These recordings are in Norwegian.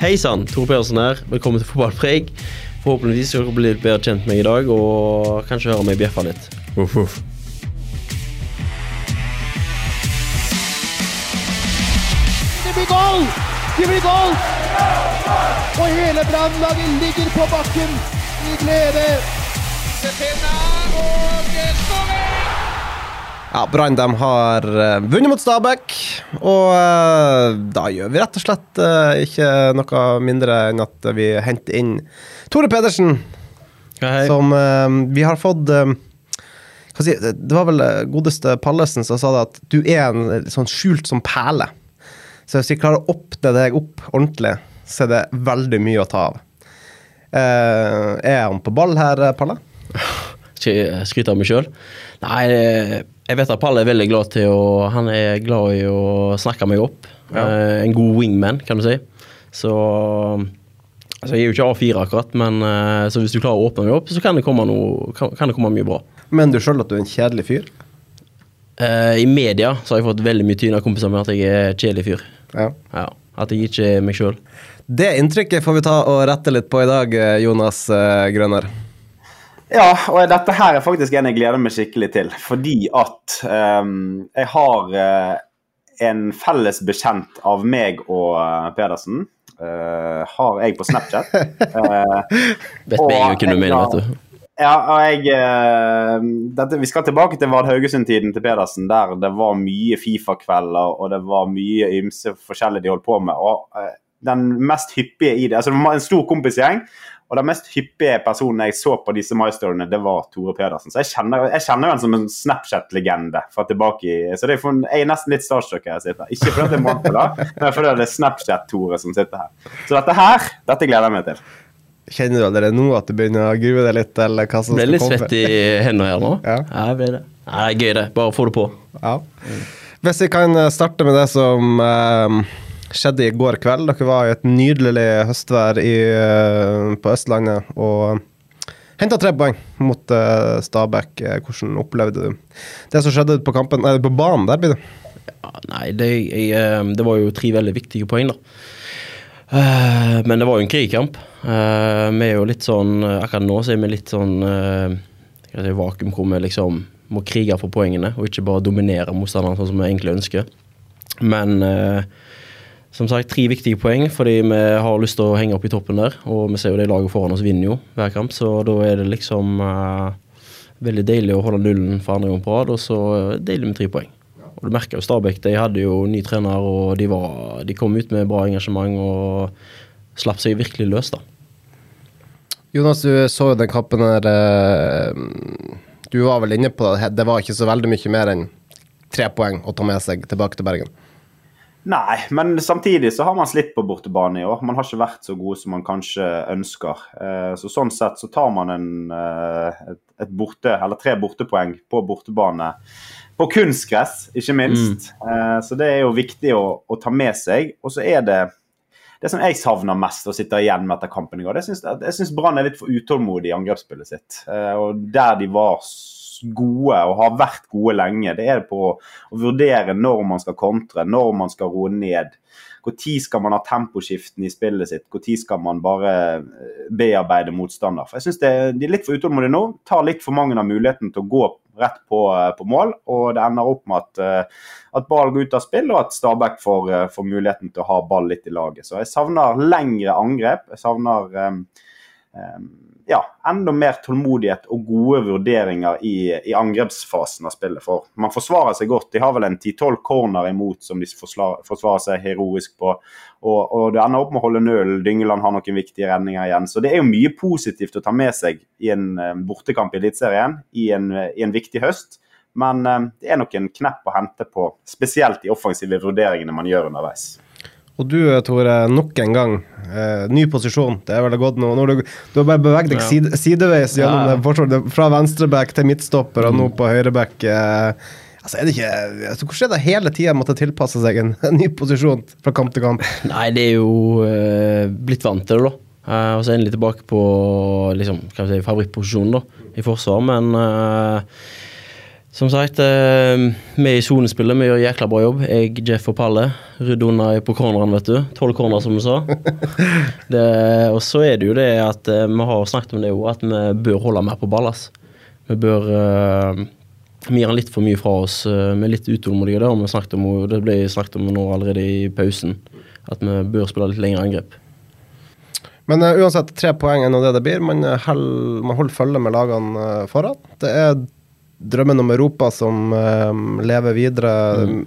Hei sann, Tore Pedersen her. Velkommen til Fotballpreik. Forhåpentligvis skal dere bli litt bedre kjent med meg i dag, og kanskje høre meg bjeffe litt. Uff, uff. Det blir goal! Det blir goal! Og hele brannlaget ligger på bakken i glede. Ja, Brann de har eh, vunnet mot Stabæk, og eh, da gjør vi rett og slett eh, ikke noe mindre enn at vi henter inn Tore Pedersen, Hei, som vi har fått hva si, Det var vel godeste Pallesen som sa det at du er en sånn skjult som perle. Så hvis vi klarer å åpne deg opp ordentlig, så er det veldig mye å ta av. Er han på ball her, Palle? Jeg skryte av meg sjøl? Nei, eh, jeg vet at Palle er veldig glad til å Han er glad i å snakke meg opp. Eh, En god wingman, kan du si. Så altså, Jeg er jo ikke A4 akkurat, men eh, så hvis du klarer å åpne meg opp, så kan det komme, noe, kan, kan det komme mye bra. Men du sjøl at du er en kjedelig fyr? Eh, I media så har jeg fått veldig mye tyn av kompiser med at jeg er kjedelig fyr. Ja. Ja, At jeg ikke er meg sjøl. Det inntrykket får vi ta og rette litt på i dag, eh, Jonas eh, Grønner. Ja, og dette her er faktisk en jeg gleder meg skikkelig til. Fordi at um, jeg har uh, en felles bekjent av meg og uh, Pedersen. Uh, har jeg på Snapchat. Eh, Vet Og meg jo ikke du mer, vet du. ja, og jeg dette, Vi skal tilbake til Vard Haugesund-tiden til Pedersen, der det var mye Fifa-kvelder og det var mye ymse forskjellig de holdt på med. og Den mest hyppige i det altså Det var en stor kompisgjeng. Og den mest hyppige personen jeg så på disse milestonene, det var Tore Pedersen. Så jeg kjenner, jeg kjenner han som en Snapchat-legende fra tilbake i Så det er for, jeg er nesten litt starstruck her jeg sitter. her. Ikke fordi det er Montpellier, men fordi det er Snapchat-Tore som sitter her. Så dette her, dette gleder jeg meg til. Kjenner du allerede nå at du begynner å grue deg litt? eller hva som skal komme? Ble litt svett i hendene her nå. Ja. jeg ble det. Nei, det er gøy, det. Bare få det på. Ja. Hvis vi kan eh, starte med det som eh, skjedde i går kveld. Dere var i et nydelig høstvær i, eh, på Østlandet og henta tre poeng mot eh, Stabæk. Eh, Hvordan opplevde du det som skjedde på kampen? Nei, på banen der. Ja, nei, det, jeg, det var jo tre veldig viktige poeng, da. Men det var jo en krigkamp. Eh, Vi er jo litt sånn Akkurat nå så er vi litt sånn i vakuum hvor vi liksom må krige for poengene, og ikke bare dominere motstanderen sånn som vi egentlig ønsker. Men eh, som sagt, tre viktige poeng fordi vi har lyst til å henge opp i toppen der. Og vi ser jo det laget foran oss vinner jo hver kamp, så da er det liksom uh, veldig deilig å holde nullen for andre gang på rad, og så deilig med tre poeng. Og du merker jo Stabæk, de hadde jo ny trener, og de, var, de kom ut med bra engasjement og slapp seg virkelig løs, da. Jonas, du så jo den kampen her. eh, Du var vel inne på det. Det var ikke så veldig mye mer enn tre poeng å ta med seg tilbake til Bergen. Nei, men samtidig så har man slitt på bortebane i år. Man har ikke vært så gode som man kanskje ønsker. Eh, Så sånn sett så tar man en, eh, et, et borte, eller tre bortepoeng på bortebane. På kunstgress, ikke minst. Mm. Så det er jo viktig å, å ta med seg. Og så er det det som jeg savner mest å sitte igjen med etter kampen i går, det syns, jeg syns Brann er litt for utålmodig i angrepsspillet sitt. Eh, og der de var s- gode og har vært gode lenge, det er på å vurdere når man skal kontre, når man skal roe ned. Når skal man ha temposkiften i spillet sitt? Når skal man bare eh, bearbeide motstander? For jeg synes det, De er litt for utålmodige nå. Tar litt for mange av muligheten til å gå rett på, eh, på mål. Og det ender opp med at, eh, at ball går ut av spill, og at Stabæk får, får muligheten til å ha ball litt i laget. Så jeg savner lengre angrep. Jeg savner um, eh, ja, enda mer tålmodighet og gode vurderinger i, i angrepsfasen av spillet. For man forsvarer seg godt. De har vel en 10-12 corner imot som de forsvarer, forsvarer seg heroisk på. Og, og det ender opp med å holde null. Dyngeland har noen viktige redninger igjen. Så det er jo mye positivt å ta med seg i en eh, bortekamp i Eliteserien i, i en viktig høst. Men eh, det er nok en knepp å hente på, spesielt de offensive vurderingene man gjør underveis. Og du, Tore, nok en gang. Eh, ny posisjon. Det er vel godt nå. Du, du har bare beveget deg Ja. side, sideveis gjennom Ja. det forsvaret. Fra venstreback til midtstopper, og Mm. nå på høyreback. Eh, altså, er det ikke altså, Hvordan er det hele tida måtte tilpasse seg en, en ny posisjon fra kamp til kamp? Nei, det er jo eh, blitt vant til det, da. Eh, og så er en litt tilbake på liksom, si, favorittposisjonen da, i forsvar. Men eh, som sagt, eh, vi i sonespillet vi gjør jækla bra jobb. Jeg, Jeff og Palle rydder unna på corneren, vet du. Tolv corner, som du sa. det, og så er det jo det at eh, vi har snakket om det jo, at vi bør holde mer på ball. ass. Vi bør eh, Vi gir han litt for mye fra oss. eh, Vi er litt utålmodige. der, og vi snakket om, det ble snakket om nå allerede i pausen. At vi bør spille litt lengre angrep. Men uh, uansett, tre poeng er nå det det blir. Man, held, man holder følge med lagene foran. Det er drømmen om Europa som eh, lever videre.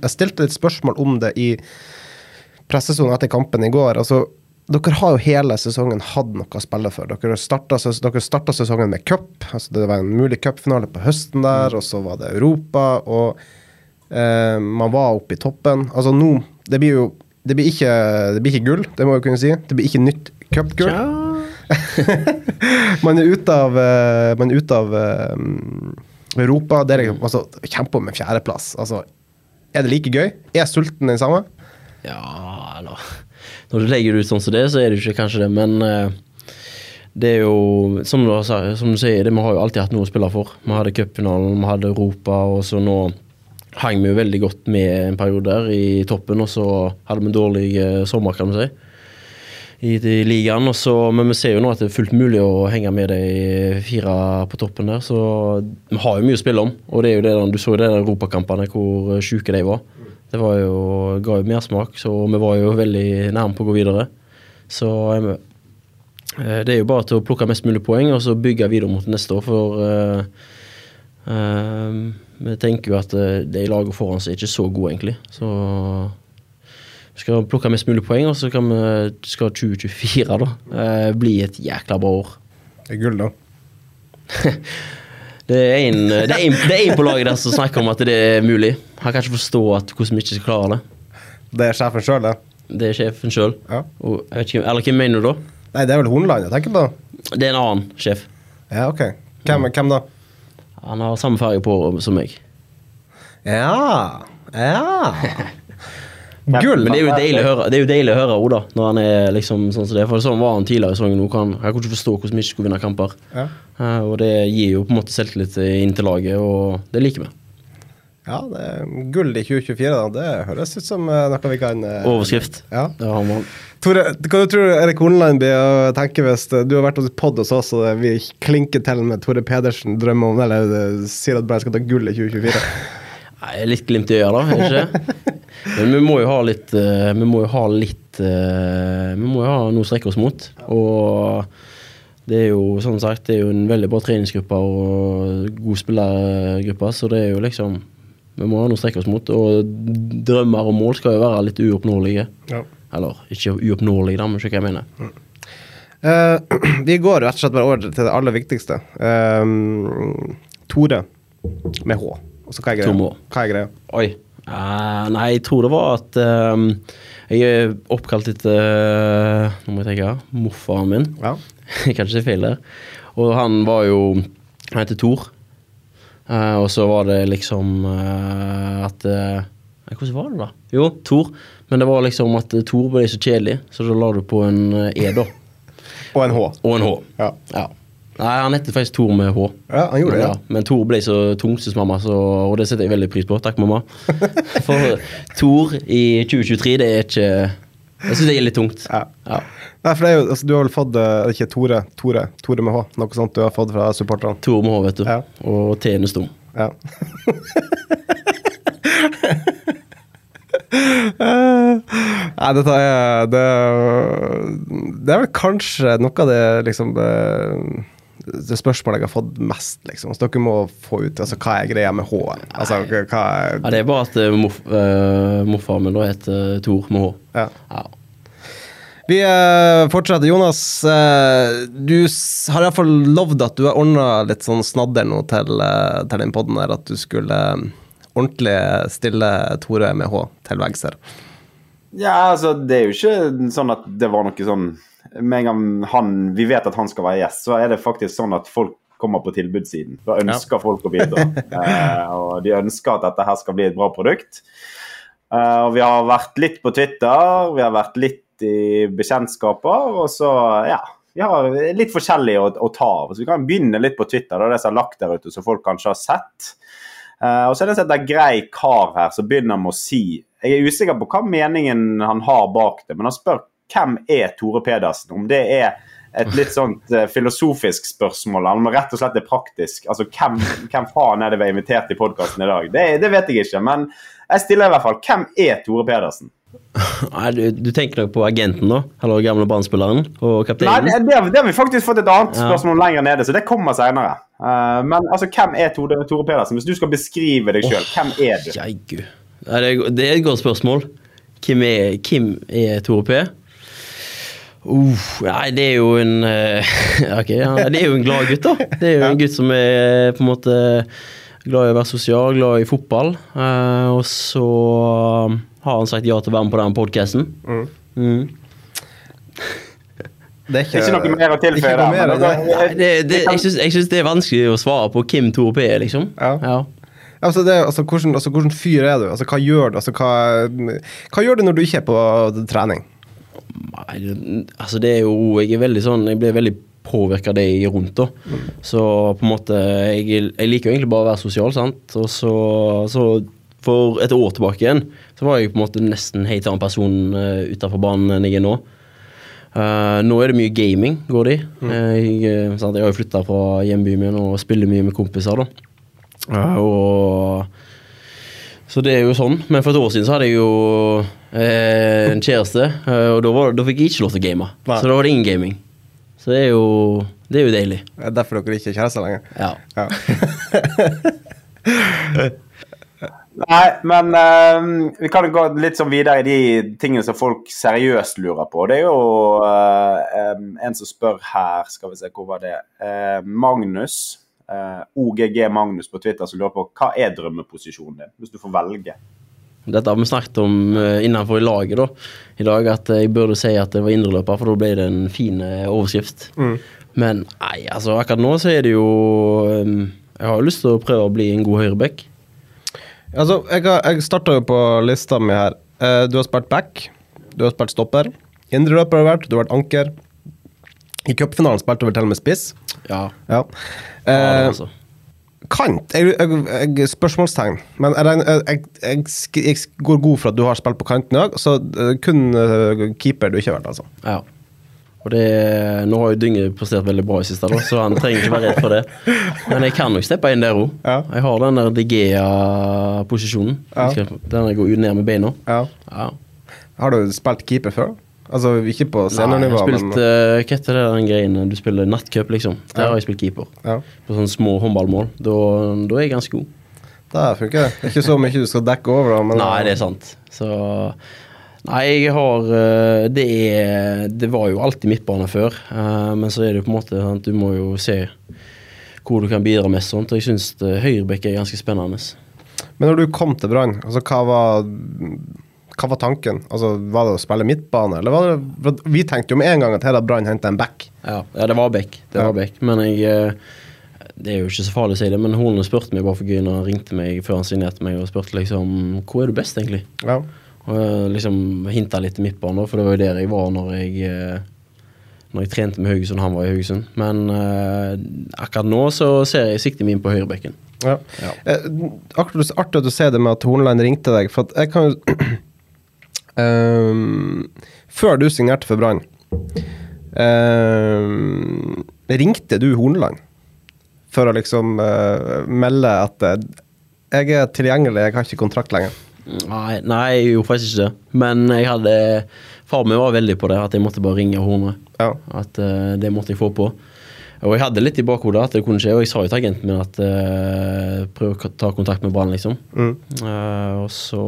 Jeg stilte litt spørsmål om det i pressesonen etter kampen i går. Altså, dere har jo hele sesongen hatt noe å spille for. Dere starta, dere starta sesongen med cup. Altså, det var en mulig cupfinale på høsten der, og så var det Europa. Og eh, man var oppe i toppen. Altså nå Det blir jo det blir, ikke, det blir ikke gull, det må jeg kunne si. Det blir ikke nytt cupgull. man er ute av, eh, man er ute av eh, Europa. Det er liksom, altså, kjemper om en fjerdeplass. Altså, er det like gøy? Er sulten den samme? Ja, eller Når du legger det ut sånn som det, så er det ikke kanskje det, men uh, det er jo som du, som du sier, det, vi har jo alltid hatt noe å spille for. Vi hadde cupfinalen, vi hadde Europa, og så nå hang vi jo veldig godt med en periode der i toppen, og så hadde vi en dårlig uh, sommer, kan du si, i, i ligaen. Og så, men vi ser jo nå at det er fullt mulig å henge med de fire på toppen der, så vi har jo mye å spille om. Og det er jo det, du så det der europakampene, hvor eh, sjuke de var. Det var jo, ga jo mersmak, så vi var jo veldig nærme på å gå videre. Så eh, det er jo bare til å plukke mest mulig poeng og så bygge videre mot neste år, for uh, uh, vi tenker jo at eh, de lagene foran oss er ikke så gode, egentlig. Så vi skal plukke mest mulig poeng, og så kan vi, skal 2024 da, eh, bli et jækla bra år. Det er gull, da. Det er en, det er en, det en på laget der som snakker om at det er mulig. Han kan ikke forstå at hvordan vi ikke skal klare det. Det er sjefen sjøl, det. Det er sjefen sjøl. Ja. Eller hvem mener du da? Nei, det er vel Hornland jeg tenker på. Det er en annen sjef. Ja, ok. Hvem, hvem da? Han har samme farge på som meg. Ja Ja. Gull! Men det er jo deilig å høre Det er jo deilig å høre Oda når han er liksom sånn som det. For sånn var han tidligere i sesongen. Jeg kan- Han kunne ikke forstå hvordan vi ikke skulle vinne kamper. Ja. Uh, og det gir jo på en måte selvtillit inn til laget, og det liker vi. Ja, det er gull i 2024, da. Det høres ut som eh, noe vi kan eh, Overskrift. Ja. ja. Tore, hva du tror du Erik Horneland blir å tenke hvis eh, du har vært hos pod hos oss, og vi klinker til med Tore Pedersen drømmer om Eller eh, sier at Brann skal ta gull i 2024? Nei, litt glimt i øya, da. Ikke? Men vi må jo ha litt eh, Vi må jo ha litt eh, Vi må jo ha noe å strekke oss mot. Og det er jo sånn sagt Det er jo en veldig bra treningsgruppe og god spillergruppe, så det er jo liksom Vi må ha noe å strekke oss mot. Og drømmer og mål skal jo være litt uoppnåelige. Ja. Eller ikke uoppnåelige, da, men skjønner hva jeg mener. Uh, vi går rett og slett bare over til det aller viktigste. Uh, Tore med H. Og så hva er greia? Hva er greia? Oi. Eh, nei, jeg tror det var at uh, jeg er oppkalt etter uh, Nå må jeg tenke. Morfaren min. Ja. Jeg kan ikke si feil der. Og han var jo Han heter Tor. Eh, og så var det liksom eh, at Hvordan var det, da? Jo, Tor. Men det var liksom at Thor Tor ble så kjedelig, så da la du på en E, da. Og en H. Og en H. Ja. Ja. Nei, han heter faktisk Tor med H. Ja, han gjorde det, Ja, men Tor ble så tung, synes mamma, så, og det setter jeg veldig pris på. Takk, mamma. For Tor i 2023, det er ikke Jeg syns det er litt tungt. Ja. Ja. Nei, for det er jo, altså, Du har vel fått Det er ikke Tore, Tore, Tore med H? Noe sånt du har fått fra supporterne? Tor med H, vet du. Ja. Og T-en er stum. Ja. Nei, dette er det, det er vel kanskje noe av det liksom det, det spørsmålet jeg har fått mest, liksom. Så dere må få ut altså, hva er greia med H? Altså, hva er Ja, det er bare at uh, morf, uh, morfaren min da heter Tor med H. ja. Ja. Vi eh, fortsetter. Jonas, eh, du har iallfall lovd at du har ordna litt sånn snadder nå til, eh, til den poden her, at du skulle eh, ordentlig stille Tore med H til veggs her. Ja, altså, det er jo ikke sånn at det var noe sånn Med en gang han, vi vet at han skal være gjest, så er det faktisk sånn at folk kommer på tilbudssiden. Da ønsker folk å bidra. Eh, og de ønsker at dette her skal bli et bra produkt. Eh, og vi har vært litt på Twitter, vi har vært litt i bekjentskaper, og så, ja Vi har litt forskjellig å, å ta av. Så vi kan begynne litt på Twitter, da, det som er lagt der ute, som folk kanskje har sett. Eh, og så er det en grei kar her som begynner med å si Jeg er usikker på hva meningen han har bak det, men han spør hvem er Tore Pedersen? Om det er et litt sånt uh, filosofisk spørsmål, eller om det rett og slett er praktisk. Altså, Hvem, hvem faen er det vi har invitert i podkasten i dag? Det, det, vet jeg ikke, men jeg stiller i hvert fall. Hvem er Tore Pedersen? Nei, du, du, tenker nok på agenten, da? Eller gamle Brann-spilleren? Og kapteinen? Nei, det, det, har vi faktisk fått et annet spørsmål ja. lenger nede, så det kommer seinere. Uh, men altså, hvem er Tore, Tore, Pedersen? Hvis du skal beskrive deg sjøl, oh, hvem er du? Jeigu. Det er et godt spørsmål. Hvem er, hvem er Tore P? Uh, nei, det er jo en uh, Ok, ja, det er jo en glad gutt, da. Det er jo en gutt som er på en måte glad i å være sosial, glad i fotball. Uh, og så har han sagt ja til å være med på den podkasten. Mm. Mm. Det er ikke, ikke noe mer å tilføye der. Jeg syns det er vanskelig å svare på hvem Tore P er, liksom. Ja. ja. Altså, det, altså, hvordan, altså, hvordan, fyr er du? Altså, hva gjør du? Altså, hva, hva gjør du når du ikke er på trening? Altså det er jo Jeg er veldig sånn Jeg blir veldig påvirka av det jeg er rundt. da. Mm. Så på en måte jeg, jeg, liker jo egentlig bare å være sosial, sant. Og så, så, for et år tilbake igjen så var jeg på en måte nesten helt annen person uh, utafor banen enn jeg er nå. Uh, nå er det mye gaming, går det i. Mm. Uh, jeg, sant? jeg har jo flytta fra hjembyen min og spiller mye med kompiser, da. Uh, og så det er jo sånn. Men for et år siden så hadde jeg jo eh, en kjæreste, eh, og da, var, da, fikk jeg ikke lov til å game. Nei. Så da var det ingen gaming. Så det er jo, det er jo deilig. Det er derfor dere ikke er kjærester lenger? Ja. ja. Nei, men uh, vi kan gå litt sånn videre i de tingene som folk seriøst lurer på. Det er jo uh, um, en som spør her, skal vi se, hvor var det? Uh, Magnus OGG Magnus på Twitter som lurer på hva er drømmeposisjonen din, hvis du får velge? Dette har vi snakket om uh, innenfor i laget da, i dag, at jeg burde si at det var indreløper, for da ble det en fin overskrift. Mm. Men nei, altså akkurat nå så er det jo um, Jeg har jo lyst til å prøve å bli en god høyreback. Altså, jeg, har, jeg starta jo på lista mi her. Du har spilt back, du har spilt stopper. Indreløper har du vært, du har vært anker. I cupfinalen spilte vel til og med spiss. Ja. ja. Eh, altså. Kant jeg, jeg, jeg, Spørsmålstegn. Men jeg, går god for at du har spilt på kanten òg. Så uh, kun uh, keeper du ikke har vært, altså. Ja. Og det, Nå har jo Dynge prestert veldig bra i siste, da, så han trenger ikke være redd for det. Men jeg kan nok steppe inn der òg. Ja. Jeg har den der Digea-posisjonen. Ja. Den jeg går ned med beina. Ja. Ja. Har du spilt keeper før? Altså ikke på seniornivå, men uh, Hva heter det den greien du spiller nattcup, liksom? Der har jeg spilt keeper. Ja. På sånne små håndballmål. Da, da, er jeg ganske god. Det funker det. Ikke så mye du skal dekke over, da. Men... Nei, det er sant. Så Nei, jeg har eh, Det er Det var jo alltid midtbane før, uh, men så er det jo på en måte sant? Du må jo se hvor du kan bidra mest sånt, og jeg syns høyrebekk er ganske spennende. Men når du kom til Brann, altså hva var hva var tanken? Altså, Var det å spille midtbane, eller var det Vi tenkte jo med en gang at her har Brann henta en back. Ja, ja, det var back. Det ja. var back. Men jeg eh, Det er jo ikke så farlig å si det, men Horne spurte meg bare for gøy når han ringte meg før han signerte meg, og spurte liksom Hvor er du best, egentlig? Ja. Og liksom hinta litt til midtbane, for det var jo der jeg var når jeg eh, når jeg trente med Haugesund, han var i Haugesund. Men uh, akkurat nå så ser jeg siktet min på høyrebekken. Ja. Ja. Eh, artig at du sier det med at Hornland ringte deg. For jeg kan jo Um, før du signerte for Brann, um, ringte du Horneland for å liksom uh, melde at uh, jeg er tilgjengelig, jeg har ikke kontrakt lenger? Nei, nei, jeg gjorde faktisk ikke det. Men jeg hadde Far min var veldig på det, at jeg måtte bare ringe Horne. Ja. At uh, det måtte jeg få på. Og jeg hadde litt i bakhodet at det kunne skje, og jeg sa jo til agenten min at uh, prøv å ta kontakt med Brann, liksom. Mm. Uh, og så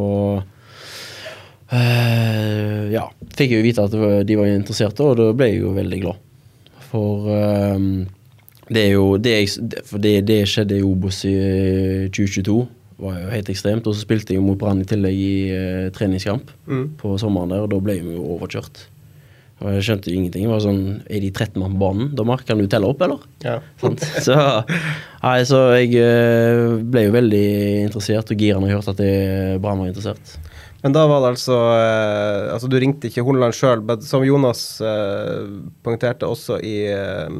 Uh, ja, fikk jeg jo vite at de var interesserte, og da ble jeg jo veldig glad. For uh, det er jo det, jeg, for det, det skjedde i Obos i 2022, var jo helt ekstremt. Og så spilte jeg mot Brann i tillegg i uh, treningskamp på sommeren der, og da ble vi jo overkjørt. Og jeg skjønte jo ingenting. Det var sånn, Er de 13 mann på banen? Dommer, kan du telle opp, eller? Ja. Så, nei, så jeg eh, ble jo veldig interessert, og gira når jeg hørte at Brann var interessert. Men da var det altså eh, Altså, du ringte ikke Horneland sjøl, men som Jonas eh, poengterte også i eh,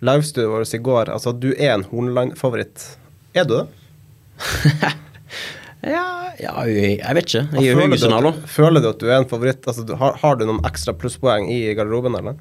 livestudioet vårt i går, altså du er en Hornland-favoritt. Er du det? Ja, ja jeg, vet ikke. Jeg er Haugesund at, føler du at du er en favoritt? Altså, du, har, har du noen ekstra plusspoeng i garderoben, eller?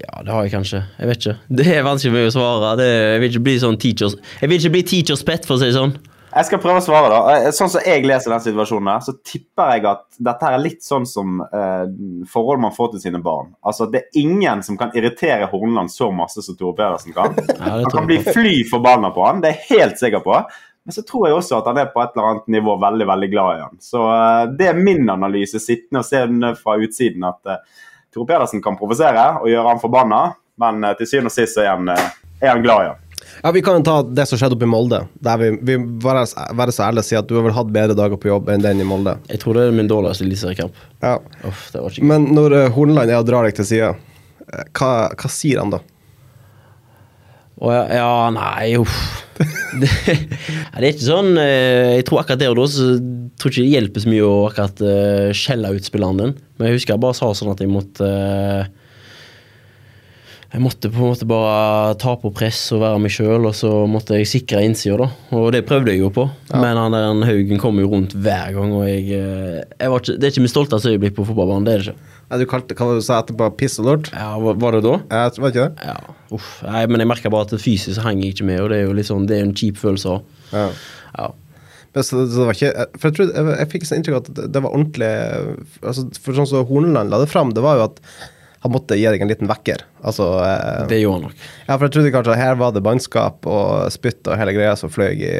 Ja, det har jeg kanskje. Jeg vet ikke. Det er vanskelig meg å svare. Det, jeg vil ikke bli sånn teachers Jeg vil ikke bli teachers pet, for å si det sånn. Jeg skal prøve å svare, da. Eh, Sånn som jeg leser den situasjonen, her, så tipper jeg at dette her er litt sånn som eh, forhold man får til sine barn. Altså, Det er ingen som kan irritere Horneland så masse som Tore Pedersen kan. Han kan bli fly forbanna på han, det er jeg helt sikker på. Men så tror jeg også at han er på et eller annet nivå veldig veldig glad i han. Så eh, det er min analyse, sittende og se den fra utsiden, at eh, Tore Pedersen kan provosere og gjøre han forbanna, men eh, til syvende og sist er han, eh, er han glad i han. Ja, Vi kan ta det som skjedde oppe i Molde. Der vi, vi være, så ærlig og si at du har vel hatt bedre dager på jobb enn den i Molde. Jeg tror det er min dårligste eliteseriekamp. Ja. Uff, det var ikke Men når uh, Horneland er og drar deg til sida, eh, hva, hva sier han da? Å, ja, ja, nei, uff. Det, det er ikke sånn eh, Jeg tror akkurat der og da så tror ikke det hjelper så mye å akkurat eh, skjelle ut spilleren din. Men jeg husker jeg bare sa sånn at jeg måtte eh, Jeg måtte på en måte bare ta på press og være meg sjøl, og så måtte jeg sikre innsida, da. Og det prøvde jeg jo på, men han der Haugen kom jo rundt hver gang, og jeg, eh, jeg ikke, Det er ikke mitt stolteste øyeblikk på fotballbanen, det er det ikke. Nei, du kalte hva du sa etterpå? Piss og lort? Ja, var, var det da? Jeg var ikke det? Ja, uff. Nei, men jeg merka bare at fysisk henger hang jeg ikke med, og det er jo litt sånn, det er en kjip følelse òg. Ja. Ja. Så, så det var ikke For jeg, tror, jeg, jeg fikk sånn inntrykk av at det, det var ordentlig altså, For sånn som Horneland la det fram, det var jo at han måtte gi deg en liten vekker. Altså eh, Det gjorde han nok. Ja, for jeg trodde kanskje at her var det bannskap og spytt og hele greia som fløy i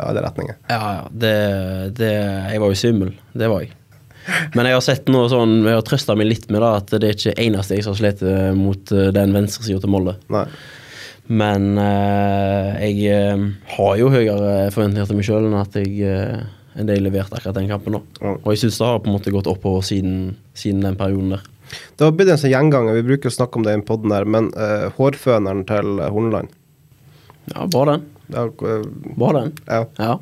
alle retninger. Ja, ja. Det, det, jeg var jo svimmel. Det var jeg. Men jeg har sett noe sånn, jeg har trøsta meg litt med da, at det er ikke eneste jeg som har slitt mot eh, den venstresida til Molde. Nei. Men eh, jeg eh, har jo høyere forventninger til meg sjøl enn at jeg eh, enn det jeg leverte akkurat den kampen. nå. Ja. Og jeg syns det har på en måte gått oppover siden, siden den perioden der. Det har blitt en sånn gjenganger, vi bruker å snakke om det i podden der, men uh, hårføneren til Horneland Ja, bare den. Ja, har, eh, Bare den. ja. Ja,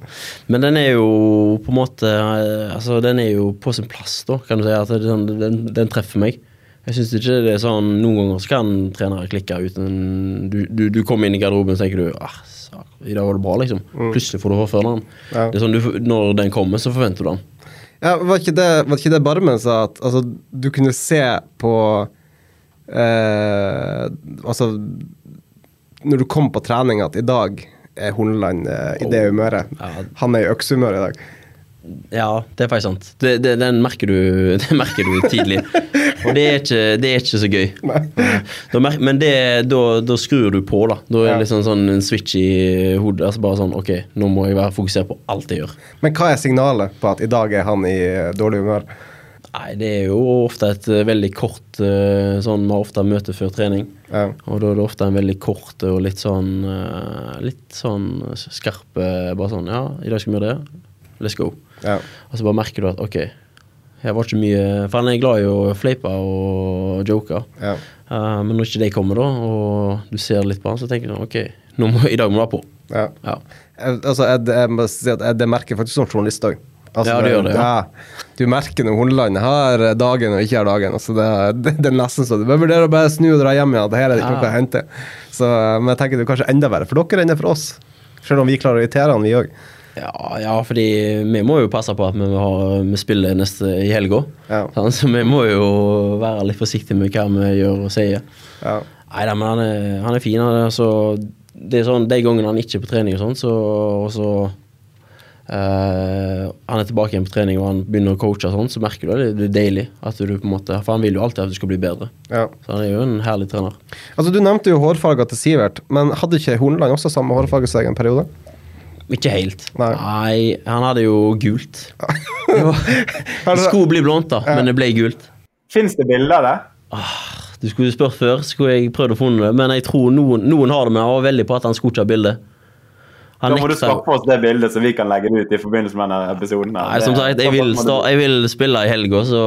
men den er jo på en måte eh, Altså, den er jo på sin plass, da, kan du si. At det, er sånn, den, den treffer meg. Jeg syns ikke det er sånn Noen ganger så kan trenere klikke uten Du, du, du kommer inn i garderoben og tenker du ah, I dag var det bra, liksom. Plutselig får du hårføneren. Ja. Det er sånn, du, når den kommer, så forventer du den. Ja, var ikke det, var ikke det Barmen sa, at altså, du kunne se på eh, Altså Når du kom på trening at i dag er Horneland eh, i det humøret. Han er i øksehumør i dag. Ja, det er faktisk sant. Det, det, den merker du, det merker du tidlig. Og det er ikke, det er ikke så gøy. Da mer, men det, da, da skrur du på, da. Da er det liksom sånn en switch i hodet. Altså bare sånn OK, nå må jeg være fokusert på alt jeg gjør. Men hva er signalet på at i dag er han i eh, dårlig humør? Nei, det er jo ofte et eh, veldig kort eh, sånn Vi har ofte møte før trening. Ja. Og da er det ofte en veldig kort og litt sånn Litt sånn skarp Bare sånn Ja, i dag skal vi gjøre det. Let's go. Ja. Og så bare merker du at OK, her var ikke mye For han er glad i å fleipe og joke. Ja. Uh, men når ikke de kommer, da, og du ser litt på han, så tenker du OK, må, i dag må du ha på. Ja. Ja. Jeg, altså, jeg, jeg må si at jeg, det merker jeg faktisk som journalist òg. Altså, Ja, det gjør det, ja. Du merker når Horneland har dagen og ikke har dagen. Altså, det, det, det er nesten så du bør vurdere å bare snu og dra hjem igjen. Det her er det ikke noe å hente. Så, men jeg tenker det er kanskje enda verre for dere enn det er for oss. Selv om vi klarer å irritere han, vi òg. Ja, ja, fordi vi må jo passe på at vi, har, vi spiller neste i helga. Ja. Sant? Så vi må jo være litt forsiktige med hva vi gjør og sier. Ja. Nei da, men han er, han er fin. Han er, altså, det er sånn, De gangene han ikke er på trening, og sånn, så, og så eh, Han er tilbake igjen på trening og han begynner å coache, og sånn, så merker du det. Det er deilig. at du på en måte, For han vil jo alltid at du skal bli bedre. Ja. Så han er jo en herlig trener. Altså, du nevnte jo hårfarga til Sivert, men hadde ikke Hornland også samme hårfarge som deg en periode? Ikke helt. Nei. han hadde jo gult. Det, skulle bli blondt, da, men det ble gult. Fins det bilder av det? Du skulle spurt før, skulle jeg prøvd å finne det, men jeg tror noen, noen har det, men jeg var veldig på at han skulle ikke ha bilde. Han Da må du skaffe oss det bildet, så vi kan legge det ut i forbindelse med denne episoden. Nei, som sagt, jeg vil, sta, jeg vil spille i helga, så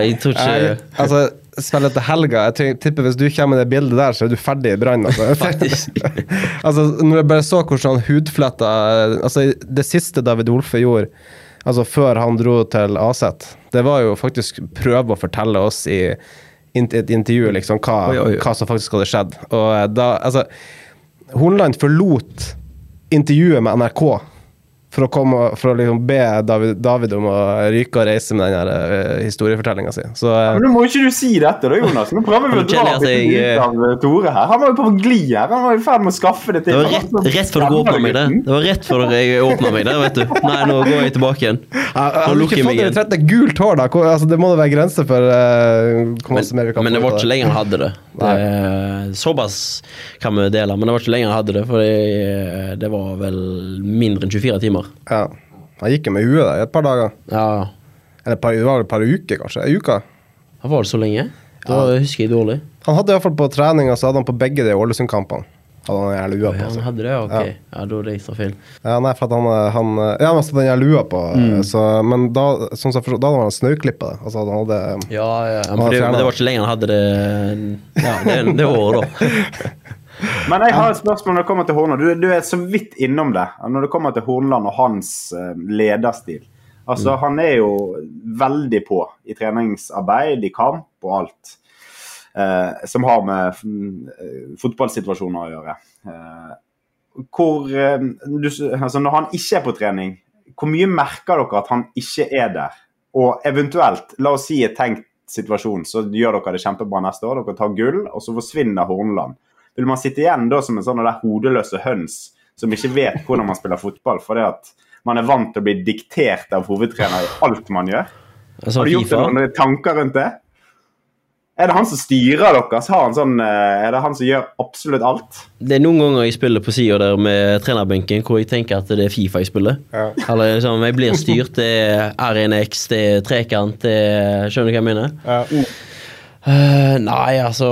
jeg tror ikke altså, spille til helga Jeg tipper Hvis du kommer med det bildet der, så er du ferdig i Brann. Altså. Altså, når jeg bare så hvordan han hudfletta altså, Det siste David Olfe gjorde Altså før han dro til Aset, det var jo faktisk prøve å fortelle oss i et intervju liksom hva, Oi, oi, oi. hva som faktisk hadde skjedd. Og eh, da Altså, Hornland forlot intervjuet med NRK for å, komme, for å liksom be David, David om å ryke og reise med den uh, historiefortellinga si. Så eh, Men nå må ikke du si dette, da, Jonas. Nå prøver vi å dra litt seg, ut av eh, Tore her. Han var jo på gli her. Han var i ferd med å skaffe det Det var rett, rett før du åpna meg det. Det var rett før jeg åpna meg der, vet du. Nei, nå går jeg tilbake igjen. jeg Nå lukker jeg meg igjen. Det er gult hår, da? Hvor, altså, det må da være grenser for uh, hvor mye mer vi kan Men det var ikke lenger han hadde det. det såpass kan vi dele, men det var ikke lenger han hadde det. For det, det var vel mindre enn 24 timer. Ja. Han gikk jo med huet der i et par dager. Ja, Eller par, det var et par uker, kanskje. Ei uke. Var det så lenge? Da husker jeg dårlig. Han hadde iallfall på treninga, så hadde han på begge de Ålesund-kampene. Hadde han her lua Ja, på han hadde det, ok. Ja, da er det ekstra feil. Ja, nei, for at han, han Ja, han hadde den jævla lua på, Mm. så, men da, sånn som da hadde han snauklippa det. Altså, han hadde Ja, ja, Han men det, men det var ikke lenge han hadde det Ja, det, det året, da. Men jeg har et spørsmål når det kommer til Hornland. Du, du er så vidt innom det. Når det kommer til Hornland og hans eh, lederstil. Altså, Han er jo veldig på i treningsarbeid, i kamp og alt. eh, som har med mm, fotballsituasjoner å gjøre. Eh, hvor eh, du, altså Når han ikke er på trening, hvor mye merker dere at han ikke er der? Og eventuelt, la oss si et tenkt situasjon, så gjør dere det kjempebra neste år. Dere tar gull, og så forsvinner Horneland. Vil man sitte igjen da som en sånn der hodeløse høns som ikke vet hvordan man spiller fotball, fordi at man er vant til å bli diktert av hovedtrener i alt man gjør? Altså, Har du gjort deg noen tanker rundt det? Er det han som styrer dere? Har han sånn, eh, er det han som gjør absolutt alt? Det er noen ganger jeg spiller på sida der med trenerbenken hvor jeg tenker at det er Fifa jeg spiller. Ja. Eller liksom, jeg blir styrt. Det er R1X, det er trekant, det er Skjønner du hva jeg mener? Ja. Uh, nei, altså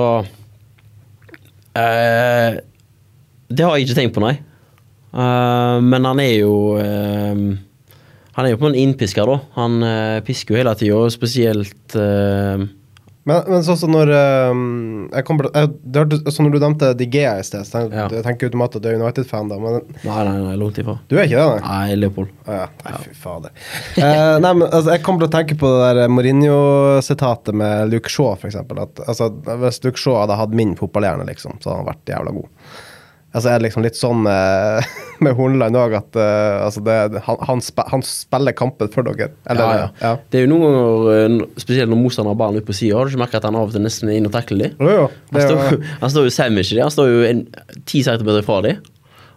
eh, Det har jeg ikke tenkt på, nei. Uh, men han er jo uh, Han er jo på en innpisker, da. Han pisker jo hele tida, spesielt Men, men sånn som når um, jeg kom, jeg, det hørte, så når du nevnte Digea i sted, så jeg, Ja. jeg tenker automatisk at du er United-fan, da. Men Nei, nei, nei, langt ifra. du er ikke det, nei? Nei, Leopold. Å ja. Nei, fy fader. Eh, nei, men altså, jeg kommer til å tenke på det der Mourinho-sitatet med Luke Shaw, eksempel. Altså, hvis Luke Shaw hadde hatt min fotballhjerne, liksom, så hadde han vært jævla god. Altså, er det liksom litt sånn med, med Horneland òg, at eh, altså, det, han, han, spe, han spiller kampen for dere. Eller, ja, ja. Det er jo noen ganger, eh, spesielt når motstanderen har ballen ut på sida, har du ikke merket at han av og til nesten er inne og takler dem? Jo, jo. Han står, jo- han står jo sandwich i det. Han står jo en, ti centimeter fra dem.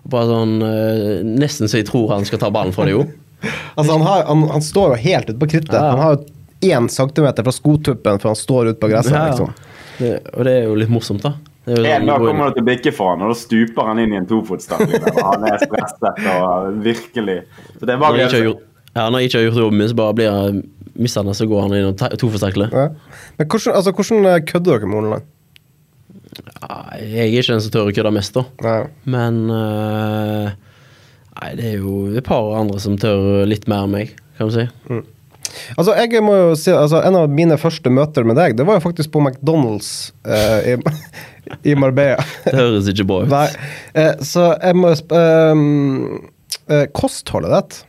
Bare sånn eh, Nesten så jeg tror han skal ta ballen fra dem, jo. altså, han, har, han, han står jo helt ute på krittet. Ja. Han har jo én centimeter fra skotuppen før han står ute på gresset. Ja, ja. Liksom. Det, og det er jo litt morsomt, da. Det En sånn, dag kommer det til å bikke for han, og da stuper han inn i en tofotstakling. og Han er stresset og virkelig Så det er når bare gjort, ja, når jeg ikke har gjort jobben min, så bare blir jeg mishandla, så går han inn og ta- Ja. Men hvordan, altså, hvordan eh, kødder dere med Horneland? Ja, Jeg er ikke den som tør å kødde mest, da. Nei. Men uh, Nei, det er jo et par andre som tør litt mer enn meg, kan du si. Altså, jeg må jo si, altså, En av mine første møter med deg, det var jo faktisk på McDonald's eh, i, i Marbella. Det høres ikke bra ut. Nei, eh, så jeg må ehm, eh, Kostholdet ditt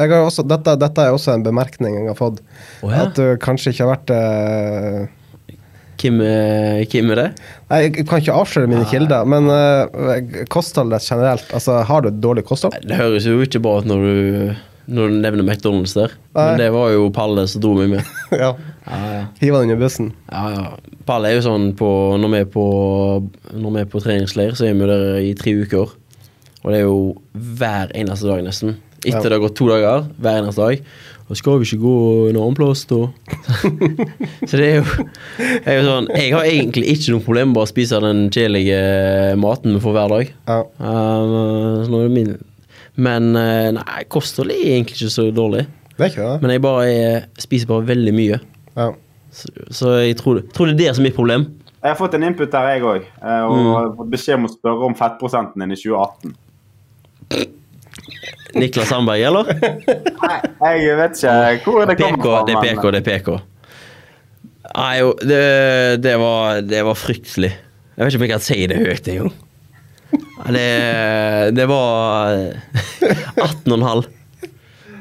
også, dette, dette er også en bemerkning jeg har fått. Oh, ja. At du kanskje ikke har vært eh, Hvem er, hvem er det? Nei, Jeg kan ikke avsløre mine kilder, men uh, kostholdet generelt altså, Har du et dårlig kosthold? Det høres jo ikke bra ut når du, når du nevner McDonald's der. Nei. Men det var jo Palle som dro meg med. ja. Ja, ja. Hiva den under bussen? Ja, ja. Palle er jo sånn på Når vi er på, når vi er på treningsleir, så er vi der i tre uker. Og det er jo hver eneste dag, nesten. Etter Ja. det har gått to dager, hver eneste dag. Og skal vi ikke gå en annen plass, da? så det er jo, er jo sånn Jeg har egentlig ikke noe problem med å spise den kjedelige maten vi får hver dag. Ja. Um, så nå er det min. Men eh, nei, kosthold er egentlig ikke så dårlig. Det er ikke det? Men jeg bare jeg spiser bare veldig mye. Ja. Så, så jeg tror, tror det er det som er mitt problem. Jeg har fått en input der, jeg òg. Og Mm. har fått beskjed om å spørre om fettprosenten din i 2018. Niklas Sandberg, eller? Jeg vet ikke hvor det PK, kommer fra. det er PK, det er PK. Nei, jo, det, det, var, det var fryktelig. Jeg vet ikke om jeg kan si det høyt engang. Det, det var 18,5.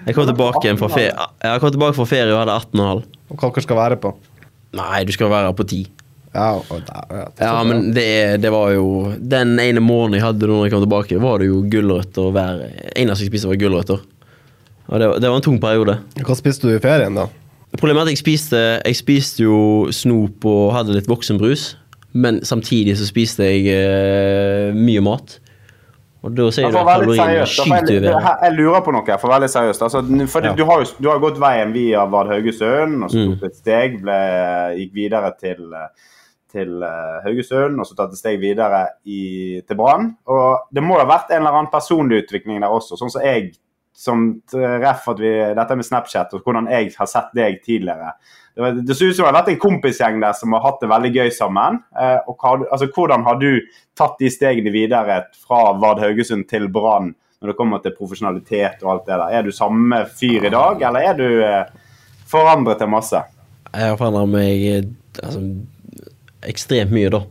Jeg kom tilbake igjen fra ferie Jeg kom tilbake fra ferie og hadde 18,5. Og hva dere skal være på. Nei, du skal være på 10. Ja, der, ja. Men det, det var jo Den ene morgenen jeg hadde når jeg kom tilbake, var det jo gulrøtter hver Eneste jeg spiste, var gulrøtter. Og det, det var en tung periode. Hva spiste du i ferien, da? Problemet er at jeg spiste Jeg spiste jo snop og hadde litt voksenbrus, men samtidig så spiste jeg uh, mye mat. Og da sier du at kaloriene skyter over. jeg, lurer på noe. For å være litt seriøst. Altså, for Ja. du, har jo, du har gått veien via Vard Haugesund, og så Mm. tok et steg, ble, gikk videre til, til eh, Haugesund, og så tatt et steg videre i, til Brann. Og det må ha vært en eller annen personlig utvikling der også, sånn som jeg som ref at vi, dette med Snapchat og hvordan jeg har sett deg tidligere. Det, ser ut som det har vært en kompisgjeng der som har hatt det veldig gøy sammen. Eh, og hva, altså, hvordan har du tatt de stegene videre fra Vard Haugesund til Brann når det kommer til profesjonalitet og alt det der? Er du samme fyr i dag, eller er du eh, forandret til masse? Jeg har forandret meg eh, altså, ekstremt mye, da.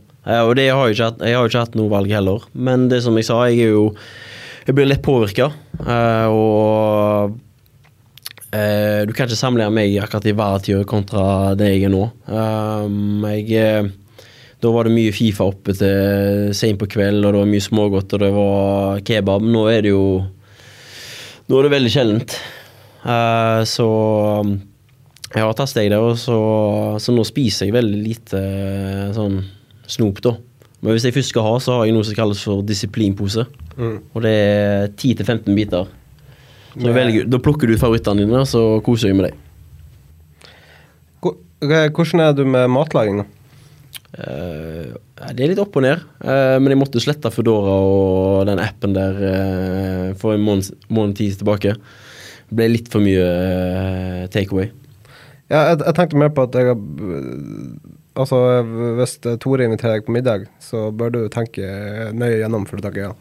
Og det har jeg, ikke hatt, jeg har ikke hatt noe valg heller. Men det som jeg sa, jeg er jo Jeg blir lett påvirka. Og eh, du kan ikke sammenligne meg akkurat i varetida kontra det jeg er nå. Um, jeg eh, Da var det mye Fifa oppe til seint på kveld, og det var mye smågodt, og det var kebab. Nå er det jo Nå er det veldig sjeldent. Uh, så um, jeg har tatt steg der, og så, så nå spiser jeg veldig lite sånn snop, da. Men hvis jeg først skal ha, så har jeg noe som kalles for disiplinpose. Og det er 10-15 biter. Jeg velger, da plukker du ut favorittene dine, og så koser jeg med deg. Hvordan er du med matlaging, da? Eh, det er litt opp og ned, uh, men jeg måtte slette Foodora og den appen der uh, for en måned, måned tid tilbake. Det ble litt for mye uh, takeaway. Ja, jeg, jeg tenkte mer på at jeg har Altså, hvis Tore inviterer deg på middag, så bør du tenke nøye gjennom før du takker ja.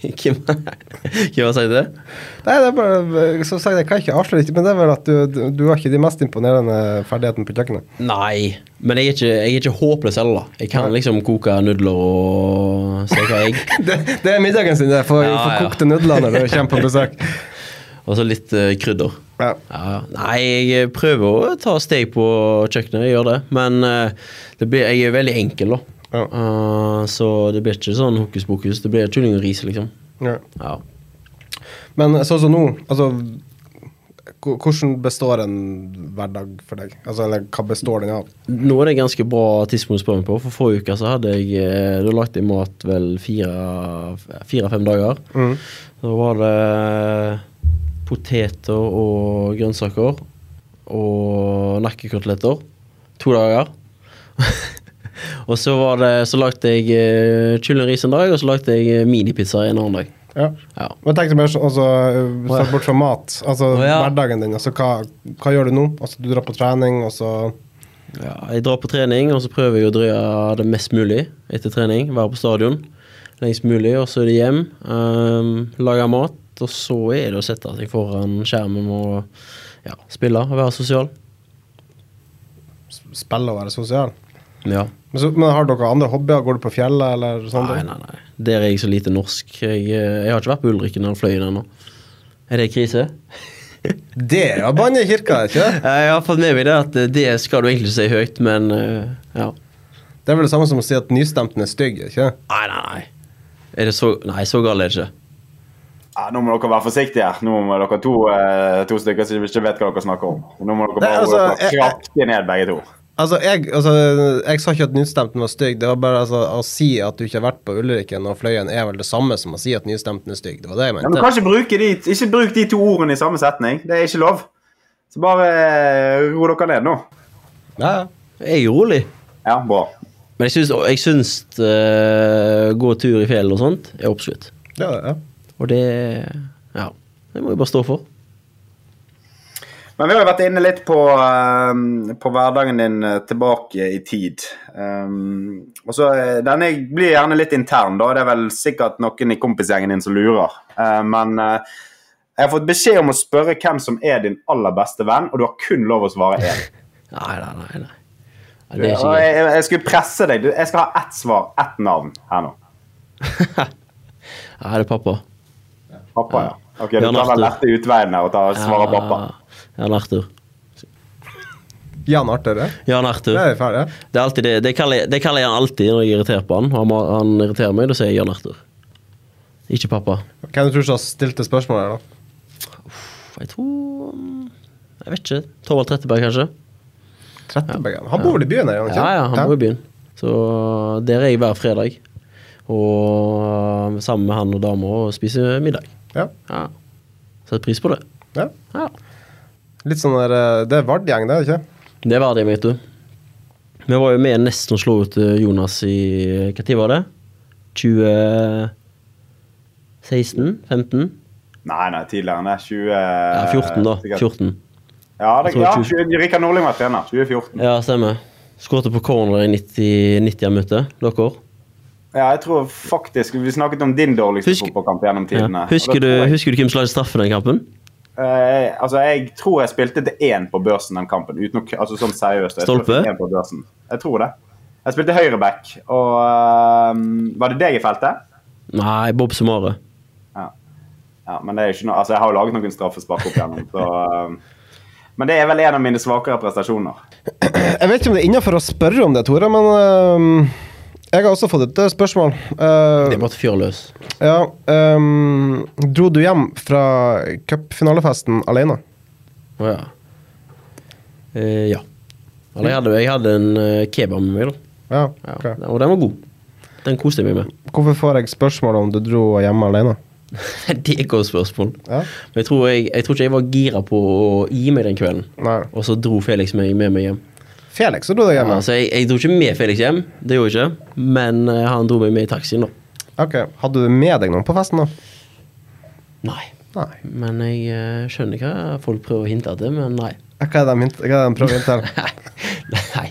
Hvem sa har sagt det? Nei, det er bare Så sagt, jeg kan ikke avsløre det, men det er vel at du, du, har ikke de mest imponerende ferdighetene på kjøkkenet. Nei, men jeg er ikke, jeg er ikke håpløs heller. da. Jeg kan liksom koke nudler og steke egg. Det, det er middagen sin, det. For, Ja, ja. kokte nudler når du kommer på besøk. Og så litt uh, krydder. Ja. Ja, nei, jeg prøver å ta steg på kjøkkenet, jeg gjør det. Men eh, det blir, jeg er veldig enkel, da. Ja. Uh, så det blir ikke sånn hokus pokus. Det blir kylling og ris, liksom. Ja. Ja. Men sånn som nå, altså Hvordan består en hverdag for deg? Altså, eller hva består den av? Nå er det ganske bra tidspunkt å spørre meg på. For forrige uke så hadde jeg eh, Da lagde jeg mat vel fire-fem dager. Mm. Da var det poteter og grønnsaker og nakkekoteletter. To dager. og så var det Så lagde jeg eh, kyllingris en dag, og så lagde jeg eh, minipizza en annen dag. Ja. Ja. Men tenk deg mer også, altså, sett bort fra mat, altså oh, ja. hverdagen din. Altså, hva, hva gjør du nå? Altså, du drar på trening, og så Ja, jeg drar på trening, og så prøver jeg å drøye det mest mulig etter trening. Være på stadion lengst mulig, og så er det hjem. Um, lage mat, og så er det å sette seg foran skjermen og ja, spille og være sosial. spille og være sosial. Ja. Men, så, men har dere andre hobbyer? Går du på fjellet, eller sånn? Nei, nei, nei. Der er jeg så lite norsk. Jeg, eh, jeg har ikke vært på Ulriken eller Fløyen ennå. Er det krise? Det er å banne i kirka, ikke det? Jeg har fått med meg det at eh, det skal du egentlig si høyt, men eh, ja. Det er vel det samme som å si at nystemten er stygg, ikke? Nei, nei, nei. Er det så Nei, så galt er det ikke. Ja, nå må dere være forsiktige. Nå må dere to, eh, to stykker som ikke vet hva dere snakker om. Nå må dere Nei, bare altså, kraftig ned, begge to. Altså, jeg, altså, jeg sa ikke at nystemten var stygg. Det var bare altså, å si at du ikke har vært på Ulriken og Fløyen, er vel det samme som å si at nystemten er stygg. Det var det jeg Ja, men kanskje du kan ikke bruke de, ikke bruk de to ordene i samme setning. Det er ikke lov. Så bare eh, ro dere ned nå. Ja, ja. Jeg er rolig. Ja, bra. Men jeg syns, jeg syns uh, gå tur i fjellet og sånt er oppslutt Ja, ja. Og det Ja. Det må vi bare stå for. Men vi har jo vært inne litt på, eh, på hverdagen din eh, tilbake i tid. Um, og så, eh, Denne blir gjerne litt intern, da. Det er vel sikkert noen i kompisgjengen din som lurer. Eh, men eh, Jeg har fått beskjed om å spørre hvem som er din aller beste venn, og du har kun lov å svare én. Nei, nei, nei. nei. Nei, jeg, jeg skulle presse deg. Jeg skal ha ett svar, ett navn her nå. ja, det er pappa. Pappa, ja. Ok, Du tar den lette utveien her og tar, svarer pappa. Jan Arthur. Jan Arthur, ja. Jan Arthur. Det er ferdig. Det er alltid det. Det kaller, jeg, det kaller jeg han alltid når jeg er irritert på han. Han, må- han irriterer meg, da sier jeg Jan Arthur. Ikke pappa. Hvem du tror som stilte spørsmålet her, da? Jeg tror Jeg vet ikke. Torvald Tretteberg, kanskje? Tretteberg. Han bor vel i byen her? gjør Ja, ja, han bor i byen. byen. Så der er jeg hver fredag. Og sammen med han og dama og spiser middag. Ja. Ja. Setter pris på det. ja. Ja. Litt sånn der eh, Det er Vard-gjeng, det, er det ikke? Det er Vard-gjeng, vet du. Vi var jo med nesten å slå ut eh, Jonas i tid var det? 2016? 15? Nei, nei, tidligere enn det. 20... Ja, 14, da. 14. Ja, det, ja 20. 20 Rikard Nordling var trener. 2014. Ja, stemmer. Skåret på corner i 90, 90 minutter. Dere? Ja, jeg tror faktisk Vi snakket om din dårligste Husk- fotballkamp gjennom tidene. Ja. Husker, du, jeg- husker du hvem som lagde straffe den kampen? Uh, altså, jeg tror jeg spilte til én på børsen den kampen. Uten å, altså sånn seriøst. Jeg jeg Stolpe? én på børsen. Jeg tror det. Jeg spilte høyreback, og uh, Var det deg i feltet? Nei, Bob Sumare. Ja, men det er jo ikke noe Altså, jeg har jo laget noen straffespark opp igjennom, så uh, Men det er vel en av mine svakere prestasjoner. Jeg vet ikke om det er innafor å spørre om det, Tore, men eh, jeg har også fått et eh, spørsmål. Uh, Det måtte fyre løs. ja, Um, dro du hjem fra cupfinalefesten alene? Å ja. Uh, ja. Eller jeg hadde, jeg hadde en kebab med meg, da. Ja. Ja. ok. Og den var god. Den koste jeg meg med. Hvorfor får jeg spørsmål om du dro hjemme alene? det er et godt spørsmål. Ja. Men jeg tror, jeg, jeg tror ikke jeg var gira på å gi meg den kvelden. Nei. Og så dro Felix meg med meg hjem. Felix, dro deg hjem? Altså, jeg, jeg dro ikke med Felix hjem, det gjorde jeg ikke. Men uh, han dro meg med i taxien, da. Ok, Hadde du med deg noen på festen, da? Nei. Nei. Men jeg uh, skjønner hva folk prøver å hinte til, men nei. Hva er det de, er prøver å hinte til? nei. nei.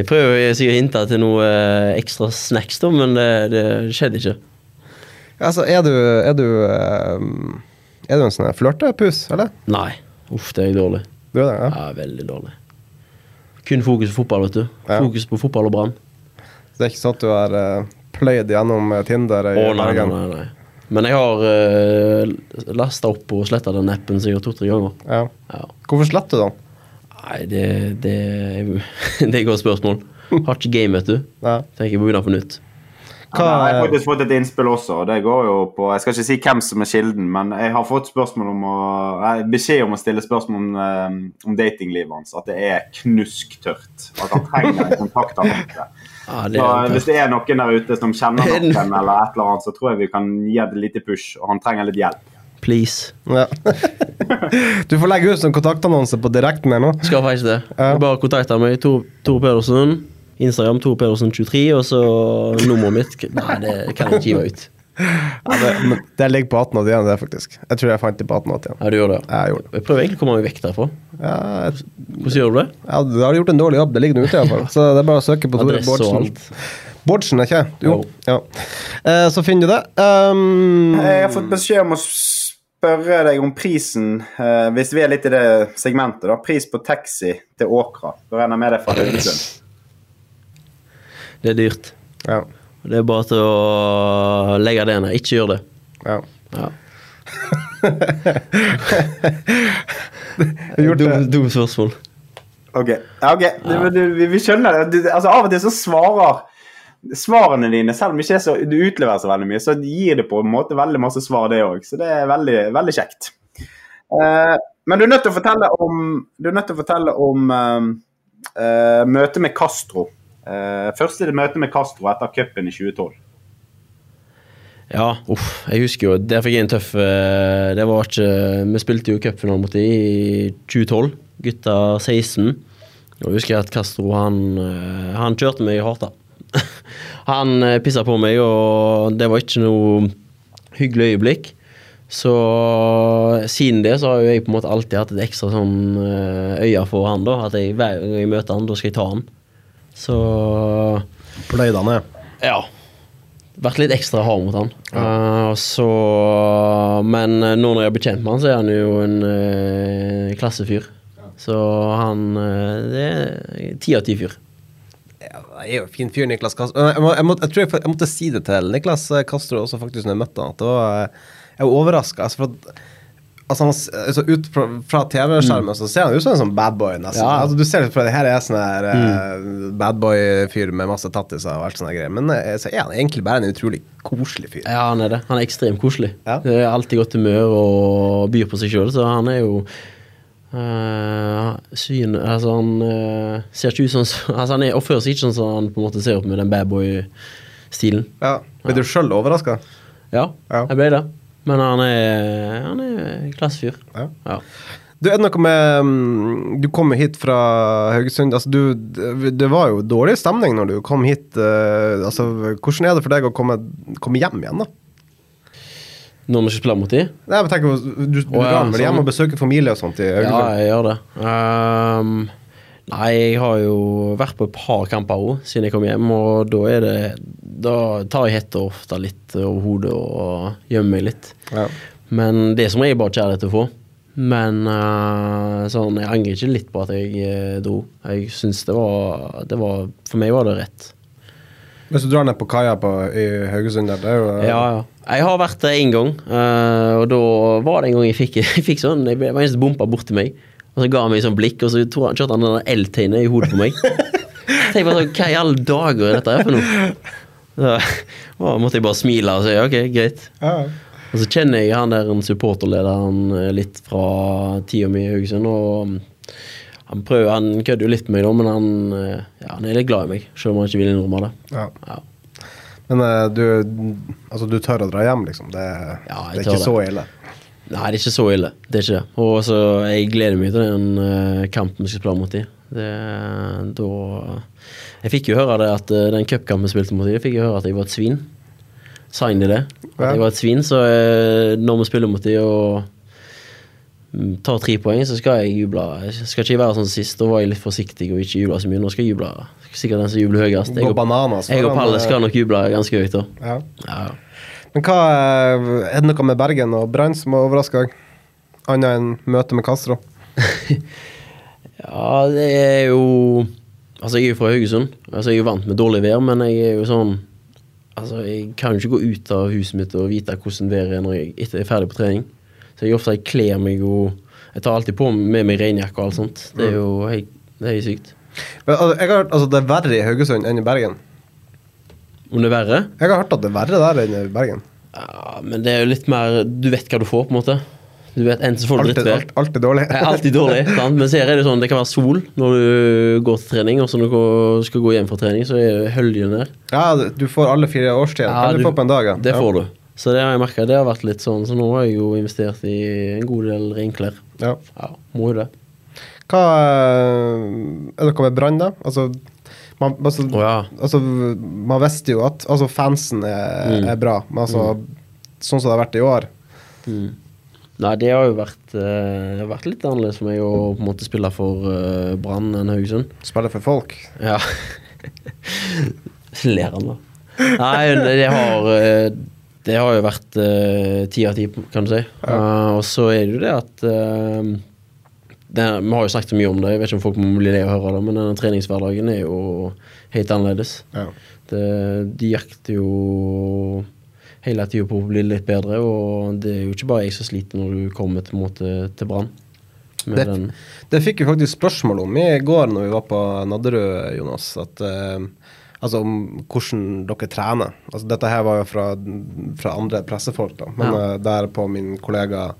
De prøver sikkert å hinte til noe uh, ekstra snacks, da, men det, det skjedde ikke. Altså, er du Er du, er du en sånn flørtepus, eller? Nei. Uff, det er jeg dårlig. Du er det, ja? Ja, veldig dårlig. Kun fokus på fotball, vet du. Ja. Fokus på fotball og Brann. Så det er ikke sånn at du har uh, pløyd gjennom eh, Tinder i Å, nei, nei, nei, nei. Men jeg har uh, lasta opp og sletta den appen sikkert to-tre ganger. Ja. Ja. Hvorfor sletter du den? Nei, det, det, det er et godt spørsmål. Har ikke game, vet du. Ja. Tenker på å begynne på nytt. Hva, jeg har faktisk fått et innspill også. og Det går jo på Jeg skal ikke si hvem som er kilden, men jeg har fått spørsmål om å, nei, beskjed om å stille spørsmål om, eh, om datinglivet hans. At det er knusktørt. At han trenger en kontaktannonse. Ja, det Så er hvis det er noen der ute som kjenner noen, eller et eller annet, så tror jeg vi kan gi et lite push, og han trenger litt hjelp. Please. ja. du får legge ut en kontaktannonse på direkten her nå. Skal faktisk det. Ja. Bare kontakte meg. Tor Pedersen. Instagram Tore Pedersen23, og så nummeret mitt Nei, det kan jeg ikke gi meg ut. Ja, det, men det ligger på 1881, det, faktisk. Jeg tror jeg fant det på 1881. Ja, du gjør det? Ja, jeg gjorde det. Jeg prøver egentlig å komme meg vekk derfra. Ja, jeg, Hvordan gjør du det? ja, du har gjort en dårlig jobb. Det ligger nå ute, iallfall. Så det er bare å søke på Tore Bårdsen. Bårdsen, er ikke det? Jo. Ja. Eh, så finner du det. Um, Jeg har fått beskjed om å spørre deg om prisen, eh, hvis vi er litt i det segmentet, da. Pris på taxi til Åkra. Da regner med det fra Haugesund. Det er dyrt. ja. Det er bare til å legge det ned. Ikke gjør det. ja. Ja. Dumt. Dum, spørsmål. Ok. Ja, ok. Du, vi, vi skjønner det. Du, altså, av og til så svarer svarene dine, selv om ikke så, du utleverer så veldig mye, så gir det på en måte veldig masse svar, det òg. Så det er veldig, veldig kjekt. Uh, men du er nødt til å fortelle om, du er nødt til å fortelle om uh, uh, møtet med Castro. Eh, første møte med Castro etter cupen i 2012. Ja, uff. Jeg husker jo Der fikk jeg en tøff eh, Det var ikke Vi spilte jo cupfinalen mot dem i 2012. Gutta 16. Og jeg husker at Castro han, eh, han kjørte meg hardt, da. han pissa på meg, og det var ikke noe hyggelig øyeblikk. Så siden det så har jeg på en måte alltid hatt et ekstra sånn øye for han da. At jeg, hver gang jeg møter han, da skal jeg ta han. Så Pløyde han ned. ja. vært litt ekstra hard mot han. Ja. Uh, så, men eh, nå når jeg er bekjent med han, så er han jo en uh, klassefyr. Så han eh, Det er ti av ti fyr. Ja, det er jo en fin fyr, Niklas Castro. Jeg, må, jeg, må, jeg tror jeg, jeg måtte si det til Niklas Castro også, faktisk, når jeg møtte han. At det var, jeg var overraska. Altså, for at Altså, altså ut fra, fra TV-skjermen så ser han ut som en sånn badboy. nesten. Ja. Altså, du ser på det her er sånn her eh, badboy-fyr med masse tattiser og alt sånne greier. Men eh, så er han egentlig bare en utrolig koselig fyr. Ja, han er det. Han er ekstremt koselig. Ja. Det er alltid godt humør og byr på seg sjøl, så han er jo eh, syn, altså han eh, ser ikke ut som altså Han er, oppfører seg ikke sånn som han på en måte ser opp med den badboy-stilen. Ja. Ble du sjøl overraska? Ja, Ja. jeg ble det. Men han er, han er klassefyr. Ja. Ja. Du, er det noe med mm, Du kom hit fra Haugesund. Altså, du, det var jo dårlig stemning når du kom hit. eh, altså, hvordan er det for deg å komme, komme hjem igjen, da? Når vi ikke spiller mot dem? Nei, men tenk, du du oh, ja, drar vel hjem sånn. og besøker familie og sånt i Ja, jeg gjør det. Ehm, nei, jeg har jo vært på et par kamper òg siden jeg kom hjem, og da er det Da tar jeg hetta ofte litt over hodet og gjemmer meg litt. Ja. Men det er som regel bare kjærlighet å få. Men uh, sånn, jeg angrer ikke litt på at jeg eh, dro. Jeg syns det var, det var For meg var det rett. Hvis du drar ned på kaia i Haugesund der, det er jo uh... Ja, ja. Jeg har vært der én gang, og da var det en gang jeg fikk, jeg fikk sånn Jeg ble- det var en som bompa borti meg, og så ga han meg sånn blikk, og så kjørte han den L-tegnet i hodet på meg. Jeg bare sånn Hva i alle dager er dette her for noe? Så å, måtte jeg bare smile og si ok, greit. Ja. Og så kjenner jeg han der en supporterlederen eh, litt fra tida mi i Haugesund, og mm, han prøver, han kødder jo litt med meg, da, men han, eh, ja, han er litt glad i meg, selv om han ikke vil innrømme det. Ja. Ja. Men eh, du, altså, du tør å dra hjem, liksom? Det, Ja, det er ikke det. så ille? Nei, det er ikke så ille. Det er ikke det. Og så jeg gleder meg til den eh, kampen vi skal spille mot dem. Da Jeg fikk jo høre det at eh, den cupkampen vi spilte mot dem, fikk jeg høre at jeg var et svin. Sa de det? At jeg var et svin, så eh, når vi spiller mot dem og mm, tar tre poeng, så skal jeg juble. Jeg skal ikke være sånn sist. Da var jeg litt forsiktig og ikke jubla så mye. Nå skal jeg juble. Sikkert den som jubler høyest. Jeg og, bananas. jeg og Palle skal nok juble ganske høyt, da. Ja. Ja. Men hva eh, Er det noe med Bergen og Brann som har overraska deg? Annet enn møtet med Castro? Ja, det er jo Altså, jeg er jo fra Haugesund. Altså, jeg er jo vant med dårlig vær, men jeg er jo sånn Altså, jeg kan jo ikke gå ut av huset mitt og vite hvordan været er når jeg etter jeg er ferdig på trening. Så jeg ofte jeg kler meg jo Jeg tar alltid på med meg regnjakke og alt sånt. Det er jo helt, det er sykt. Men, altså, jeg har hørt altså, det er verre i Haugesund enn i Bergen. Om det er verre? Jeg har hørt at det er verre der enn i Bergen. Ja, men det er jo litt mer Du vet hva du får, på en måte. Du vet Enten så får du drittvær. alt, alt er dårlig. Alt er alltid dårlig, sant? men så er det sånn det kan være sol når du går til trening, og så når du skal gå hjem fra trening, så er det høljen der. Ja, du får alle fire årstider. Ja, kan du, du- få på en dag? Ja. Det får du. Så det har jeg merka. Det har vært litt sånn, så nå har jeg jo investert i en god del renklær. Ja. Ja, må jo det. Hva eh, Er det noe med Brann, da? Altså, man, altså, oh, ja. altså, man visste jo at altså, fansen er, Mm. er bra, men altså, sånn som det har vært i år Nei, det har jo vært, uh, vært litt annerledes for meg å på en måte spille for uh, Brann enn Haugesund. Spille for folk. Ja. Ler han, da. Nei, det har eh, Det har jo vært ti av ti, kan du si. Eh, og så er det jo det at eh, det, Vi har jo snakket mye om det, jeg vet ikke om folk må bli lei av å høre det, men denne treningshverdagen er jo helt annerledes. Ja. Det, de jakter jo hele tida på å bli litt bedre, og det er jo ikke bare jeg som sliter når du kommer til, måte, til Brann. Det- Det fikk vi faktisk spørsmål om i går når vi var på Nadderud, Jonas. At, uh, altså om hvordan dere trener. Altså dette her var jo fra, fra andre pressefolk, da. Men Ja. uh, der på min kollega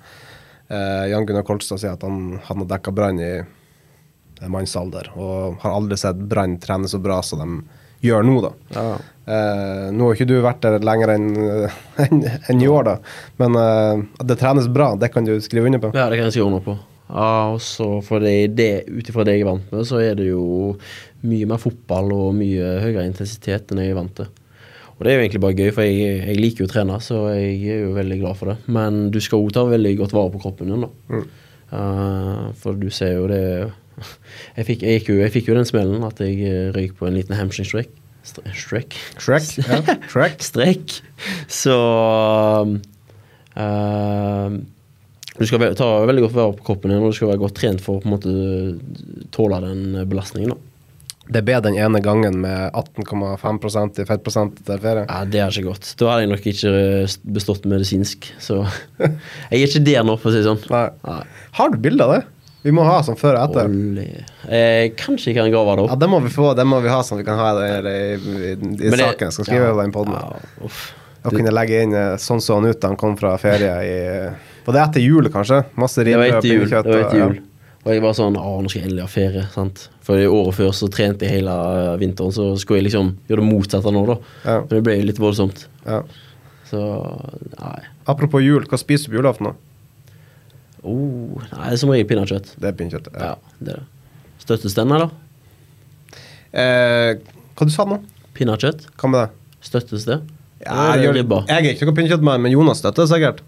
eh, Jan Gunnar Kolstad sier at han, han har dekka Brann i en mannsalder. Og har aldri sett Brann trene så bra som de gjør nå, da. Ja. Eh, nå har ikke du vært der lenger enn en, en i år, da. Men eh, at det trenes bra, det kan du skrive under på. Ja, det kan jeg skrive under på. Ja, og så for det, det ut ifra det jeg er vant med, så er det jo mye mer fotball og mye høyere intensitet enn jeg er vant til. Og det er jo egentlig bare gøy, for jeg, jeg liker jo å trene, så jeg er jo veldig glad for det. Men du skal jo ta veldig godt vare på kroppen din, da. Eh, for du ser jo det jeg fikk, jeg, jo, jeg fikk jo den smellen at jeg eh, røyk på en liten hamstring strek. Strek. Shrek. Ja. Shrek. Strek. Så uh, Du skal ta veldig godt vare på kroppen din, og du skal være godt trent for å på en måte tåle den belastningen. da. Det ble den ene gangen med 18,5% i fettprosent til ferie. Ja, Det er ikke godt. Da hadde jeg nok ikke eh, bestått medisinsk. Så jeg er ikke der nå, for å si det sånn. Nei. Nei. Har du bilde av det? Vi må ha sånn før og etter. Eh, kanskje jeg kan grave det Ja, opp. det må vi få, det må vi ha sånn vi kan ha det i, i, i det- saken. Skal skrive ja, den. ja. Og kunne legge inn eh, sånn så han ut da han kom fra ferie i Var det etter jul, kanskje? Masse ribbe og pinnekjøtt. Det var etter jul. Og jeg var sånn Å, nå skal jeg endelig ha ferie. sant? For året før så trente jeg hele eh, vinteren, så skulle jeg liksom gjøre det motsatte nå, da. Ja. Men det ble jo litt voldsomt. Ja. Så nei. Apropos jul, hva spiser du på julaften? da? Oh, nei, det er som regel pinnekjøtt. Det er pinnekjøtt. Ja, det er det. Støttes den, eller? Eh, hva du sa nå? Pinnekjøtt? Hva med det? Støttes det? Ja, jeg, ribba? jeg er ikke noe pinnekjøttmann, men Jonas støtter sikkert.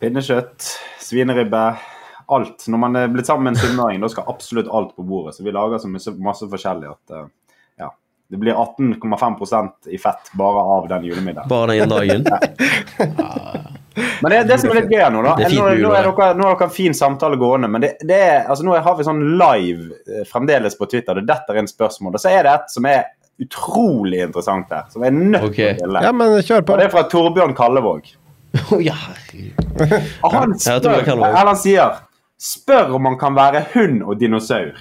Pinnekjøtt, svineribbe, alt. Når man er blitt sammen med en sunnmøring, da skal absolutt alt på bordet. Så vi lager så masse, masse forskjellig at uh, ja. Det blir 18,5% i fett bare av den julemiddagen. Bare den dagen? Men det, det som er litt gøy nå, da er Nå, nå, er dere, nå har dere en fin samtale gående, men det, det er, altså nå har vi sånn live eh, fremdeles på Twitter. Det detter inn spørsmål. Og så er det et som er utrolig interessant her, som er nødt okay. til å stille. Ja, men kjør på. Og det er fra Torbjørn Kallevåg. Å, ja. Og han spør, eller han sier Spør om man kan være hund og dinosaur.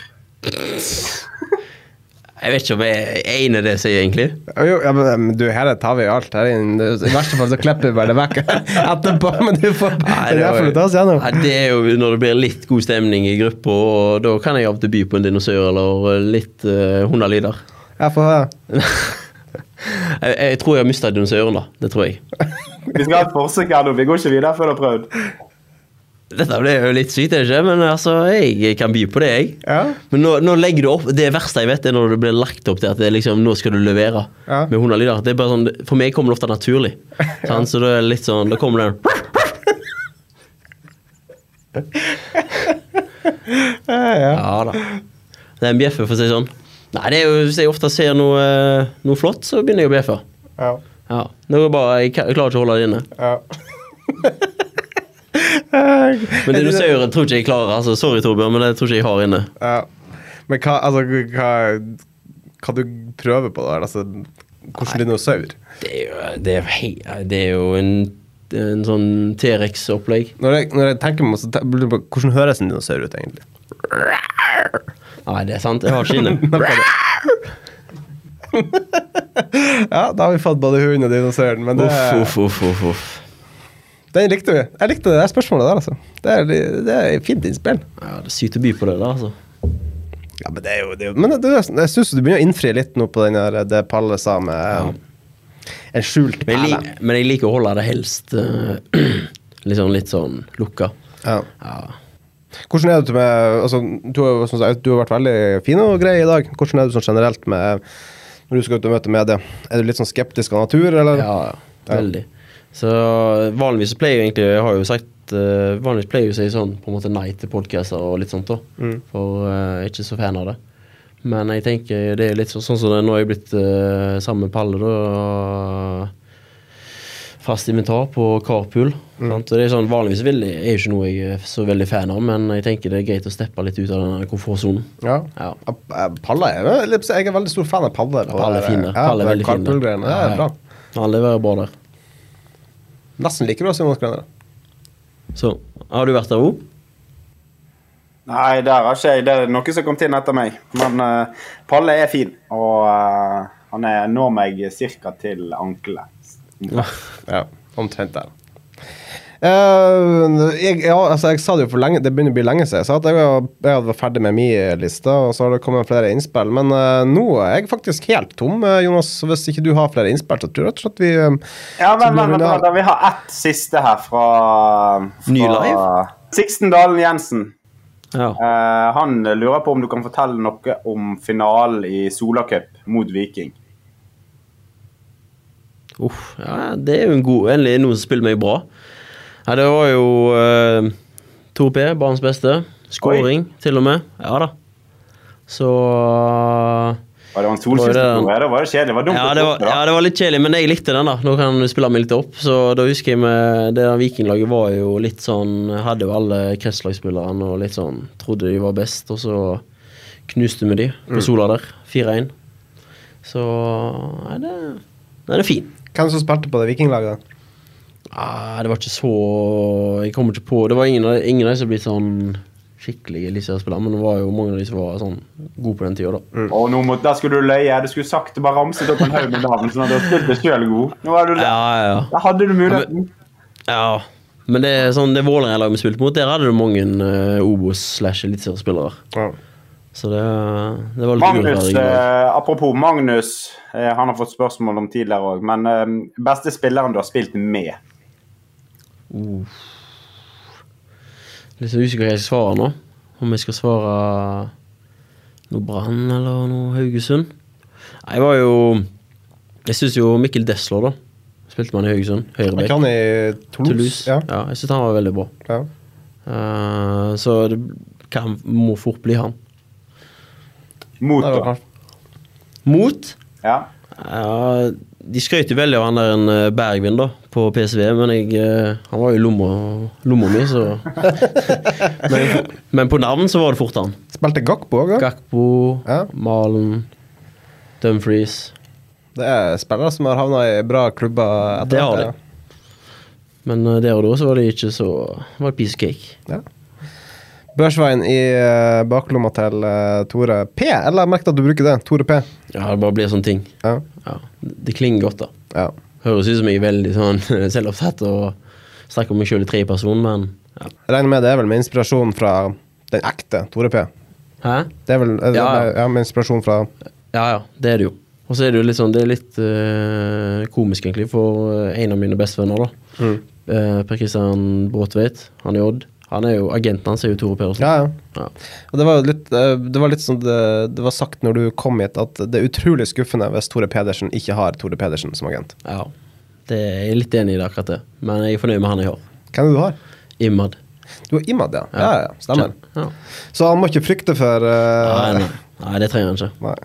Jeg vet ikke om jeg er enig i det jeg sier, egentlig. Jo, ja, men, du, her tar vi jo alt. Her er I verste fall så klipper vi bare det vekk etterpå, men du får Nei, det er du tar oss gjennom. Nei, det er jo når det blir litt god stemning i gruppa, og da kan jeg av og til by på en dinosaur eller litt uh, hundelyder. Jeg får høre. Jeg, jeg tror jeg har mista dinosauren, da. Det tror jeg. Vi skal ha et forsøk her nå. Vi går ikke videre før du har prøvd. Dette ble jo litt sykt, det ikke? Men altså, jeg kan by på det, jeg. Ja. Men nå, nå legger du opp Det verste jeg vet, er når det blir lagt opp til at det liksom, nå skal du levere Ja. med hundelyder. Det er bare sånn, For meg kommer det ofte naturlig. ja. Så det er litt sånn Da kommer den Ja da. Det er en bjeffe, for å si sånn. Nei, det er jo Hvis jeg ofte ser noe, noe flott, så begynner jeg å bjeffe. Ja. Ja. Nå er bare, jeg, jeg klarer ikke å holde det inne. Ja. Men dinosauren tror ikke jeg klarer. Altså, sorry, Torbjørn, men det tror ikke jeg har inne. ja. Men hva, altså, hva, hva du prøver på der? Altså, hvordan dinosaur? Det er jo, det er, hei- det er jo en, en sånn T-rex-opplegg. Når når jeg tenker meg om, så te- jeg på hvordan høres en dinosaur ut, egentlig? Nei, det er sant. Jeg har ikke inne. Ja, da har vi fått både hunden og dinosauren, men det, Uff, uff, uff, uff, uff. Den likte vi. Jeg likte det der spørsmålet der, altså. Det er, det er fint innspill. Ja, det er sykt å by på det der, altså. Ja, men det er jo, det er jo Men det, jeg syns du begynner å innfri litt nå på den der, det Palle sa med en skjult Men jeg, perle. lik, men jeg liker å holde det helst eh, liksom litt sånn lukka. Ja. Ja. Hvordan er du med altså, du, sagt, du har vært veldig fin og grei i dag. Hvordan er du sånn generelt med når du skal ut og møte media? Er du litt sånn skeptisk av natur, eller? Ja, ja, veldig. Så vanligvis så pleier jeg egentlig Jeg har jo sagt uh, Vanligvis pleier jeg å si sånn på en måte nei til podcaster og litt sånt, da. For uh, jeg er ikke så fan av det. Men jeg tenker det er litt så, sånn som det, nå er jeg blitt uh, sammen med Palle, da. Fast inventar på Carpool. Sant? Og det er sånn, vanligvis vil, er jo ikke noe jeg er så veldig fan av, men jeg tenker det er greit å steppe litt ut av den komfortsonen. Ja. Ja. Eh, Palle er jeg, jeg er veldig stor fan av Palle. Palle er fin der. Ja, Palle er veldig fin carpool-greiene, Ja, er ja. Han leverer bra der. Nesten like bra som Jonas Så har du vært der òg? Nei, der har ikke jeg. Det er noen som kom inn etter meg. Men uh, Palle er fin, og uh, han er, når meg ca. til ankelet. Ja, omtrent der. Eh, jeg, ja, altså jeg sa det jo for lenge Det begynner å bli lenge siden. Jeg sa at jeg var, jeg var ferdig med min liste, og så har det kommet flere innspill. Men uh, nå er jeg faktisk helt tom, eh, Jonas. Hvis ikke du har flere innspill, så tror jeg at vi um, Ja, men, men, men, da- da, Vi har ett siste her fra, fra Ny live? Sixten Dalen Jensen. Ja. Eh, han lurer på om du kan fortelle noe om finalen i Solacup mot Viking. Uff, ja, det er jo en god En noen som spiller meg bra. Ja, det var jo uh, 2P, banens beste. Skåring, til og med. Ja da. Så Var det en Var det var det kjedelig. Var dumt. Ja det, var, ja, det var litt kjedelig, men jeg likte den, da. Nå kan du spille meg litt opp. Så da husker jeg med det der vikinglaget var jo litt sånn Hadde jo alle kretslagsspillerne og litt sånn Trodde de var best, og så knuste vi de på Sola der. 4-1. Så Nei, det, det er fin. Hvem som spilte på det vikinglaget? da? Ah, det var ikke så Jeg kommer ikke på Det var ingen av, ingen av de som ble sånn skikkelige eliteseriespillere, men det var jo mange av de som var sånn gode på den tida, da. Og nå må, der skulle du løye. Du skulle sagt det, bare ramset opp en haug med navn, sånn at du har spilt deg sjøl god. Nå har du, Ja, ja. Der hadde du muligheten. Ja, men det er sånn, det Vålerenga-laget vi spilte mot, der hadde du mange uh, Obos- slash eliteseriespillere. Ja. Så det, det var litt Magnus, eh, apropos Magnus, eh, han har fått spørsmål om tidligere òg, men eh, beste spilleren du har spilt med? Litt så usikker hva jeg skal svare nå. Om jeg skal svare noe Brann eller noe Haugesund. Nei, Jeg var jo Jeg syns jo Mikkel Desler, da. Spilte man i Haugesund. Er Høyrebekk. han i Toulouse? Toulouse. Ja. Ja, jeg syns han var veldig bra. ja. Uh, så det kan, må fort bli han. Mot, da. Mot Ja. Ja, De skrøt veldig av han der en eh, Bergvin da, på PSV, men jeg, eh, han var jo i lomma, lomma mi, så men, men på navn så var det fort han. Spilte Gakpo òg? Gakpo, Ja. Malen, Dumfries. Det er spillere som har havna i bra klubber etter Det har hvert, Ja. Men eh, der og da så var det ikke så Det var piece of cake. Ja. Børsveien i uh, baklomma til eh, Tore P. Eller jeg merket at du bruker det. Tore P. Ja, det bare blir sånne ting. Ja. Ja, det klinger godt, da. ja. Høres ut som jeg er veldig sånn selvopptatt og snakker om meg sjøl i personer. men ja. Jeg regner med det er vel med inspirasjon fra den ekte Tore P. Hæ? Det er vel er det Ja. med, ja, med inspirasjon fra Ja, ja, det er det jo. Og så er det jo litt sånn Det er litt eh, komisk, egentlig, for eh, en av mine bestevenner, da. Mm. Eh, per Kristian Bråtveit. Han er Odd. Han er jo Agenten hans er jo Tore Pedersen. Ja, ja. Ja. Og det var jo litt eh, Det var litt sånn det, det var sagt når du kom hit, at det er utrolig skuffende hvis Tore Pedersen ikke har Tore Pedersen som agent. ja. Det er jeg litt enig i det, akkurat det. Men jeg er fornøyd med han jeg har. Hvem er det du har? Imad. Du har Imad, ja. Ja, ja, ja stemmer. Ja. Så han må ikke frykte for uh, Nei, nei. nei, det trenger han ikke. Nei.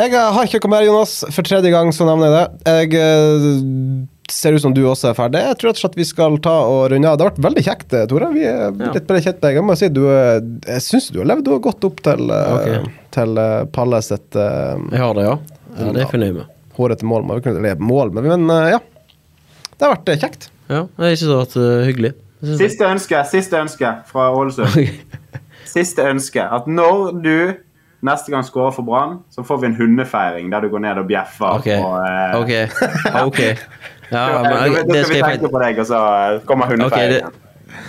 Jeg har ikke kommet her, Jonas. For tredje gang så nevner jeg det. Jeg eh, ser ut som du også er ferdig. Jeg tror at vi skal ta og runde av. Det har vært veldig kjekt, eh, Tore. Vi er Ja. litt bedre kjent med deg. Jeg må si, du, er- jeg syns du har levd godt opp til, okay. Til eh, Palle sitt eh, Jeg har det, ja. ja det er jeg fornøyd med. hårete mål. Leve mål, men, men eh, ja. Det har vært eh, kjekt. Ja, jeg syns det har vært eh, hyggelig. Siste ønske siste ønske fra Ålesund. Siste ønske. At når du neste gang scorer for Brann, så får vi en hundefeiring der du går ned og bjeffer. Ok. Og, eh, okay. okay. ok. Ja, men da, da det skal skal vi tenke på deg, og så kommer Ok, det,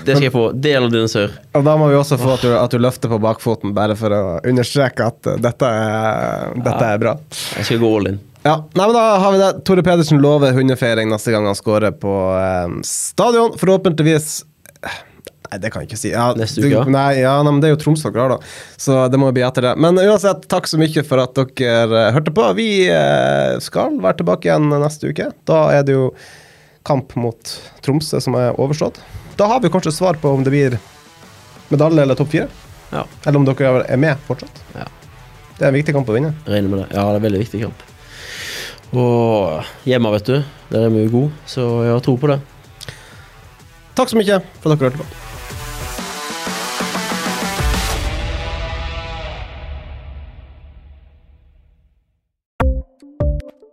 det skal jeg få. Det gjelder dinosaur. Og da må vi også få at du, at du løfter på bakfoten, bare for å understreke at eh, dette er, dette er bra. Jeg skal gå all in. Ja, nei, men da har vi det. Tore Pedersen lover hundefeiring neste gang han scorer på eh, stadion. Forhåpentligvis Nei, det kan jeg ikke si. Ja, Neste uke, ja. Nei, ja, nei, men det er jo Troms dere har, da. Så det må bli etter det. Men uansett, takk så mye for at dere eh, hørte på. Vi eh, skal være tilbake igjen neste uke. Da er det jo kamp mot Tromsø som er overstått. Da har vi kanskje svar på om det blir medalje eller topp fire. Ja, Eller om dere er med fortsatt. Ja. Det er en viktig kamp å vinne. regner med det. Ja, det er en veldig viktig kamp. Og hjemme, vet du. Der er vi jo gode, så jeg har tro på det. Takk så mye for at dere hørte på.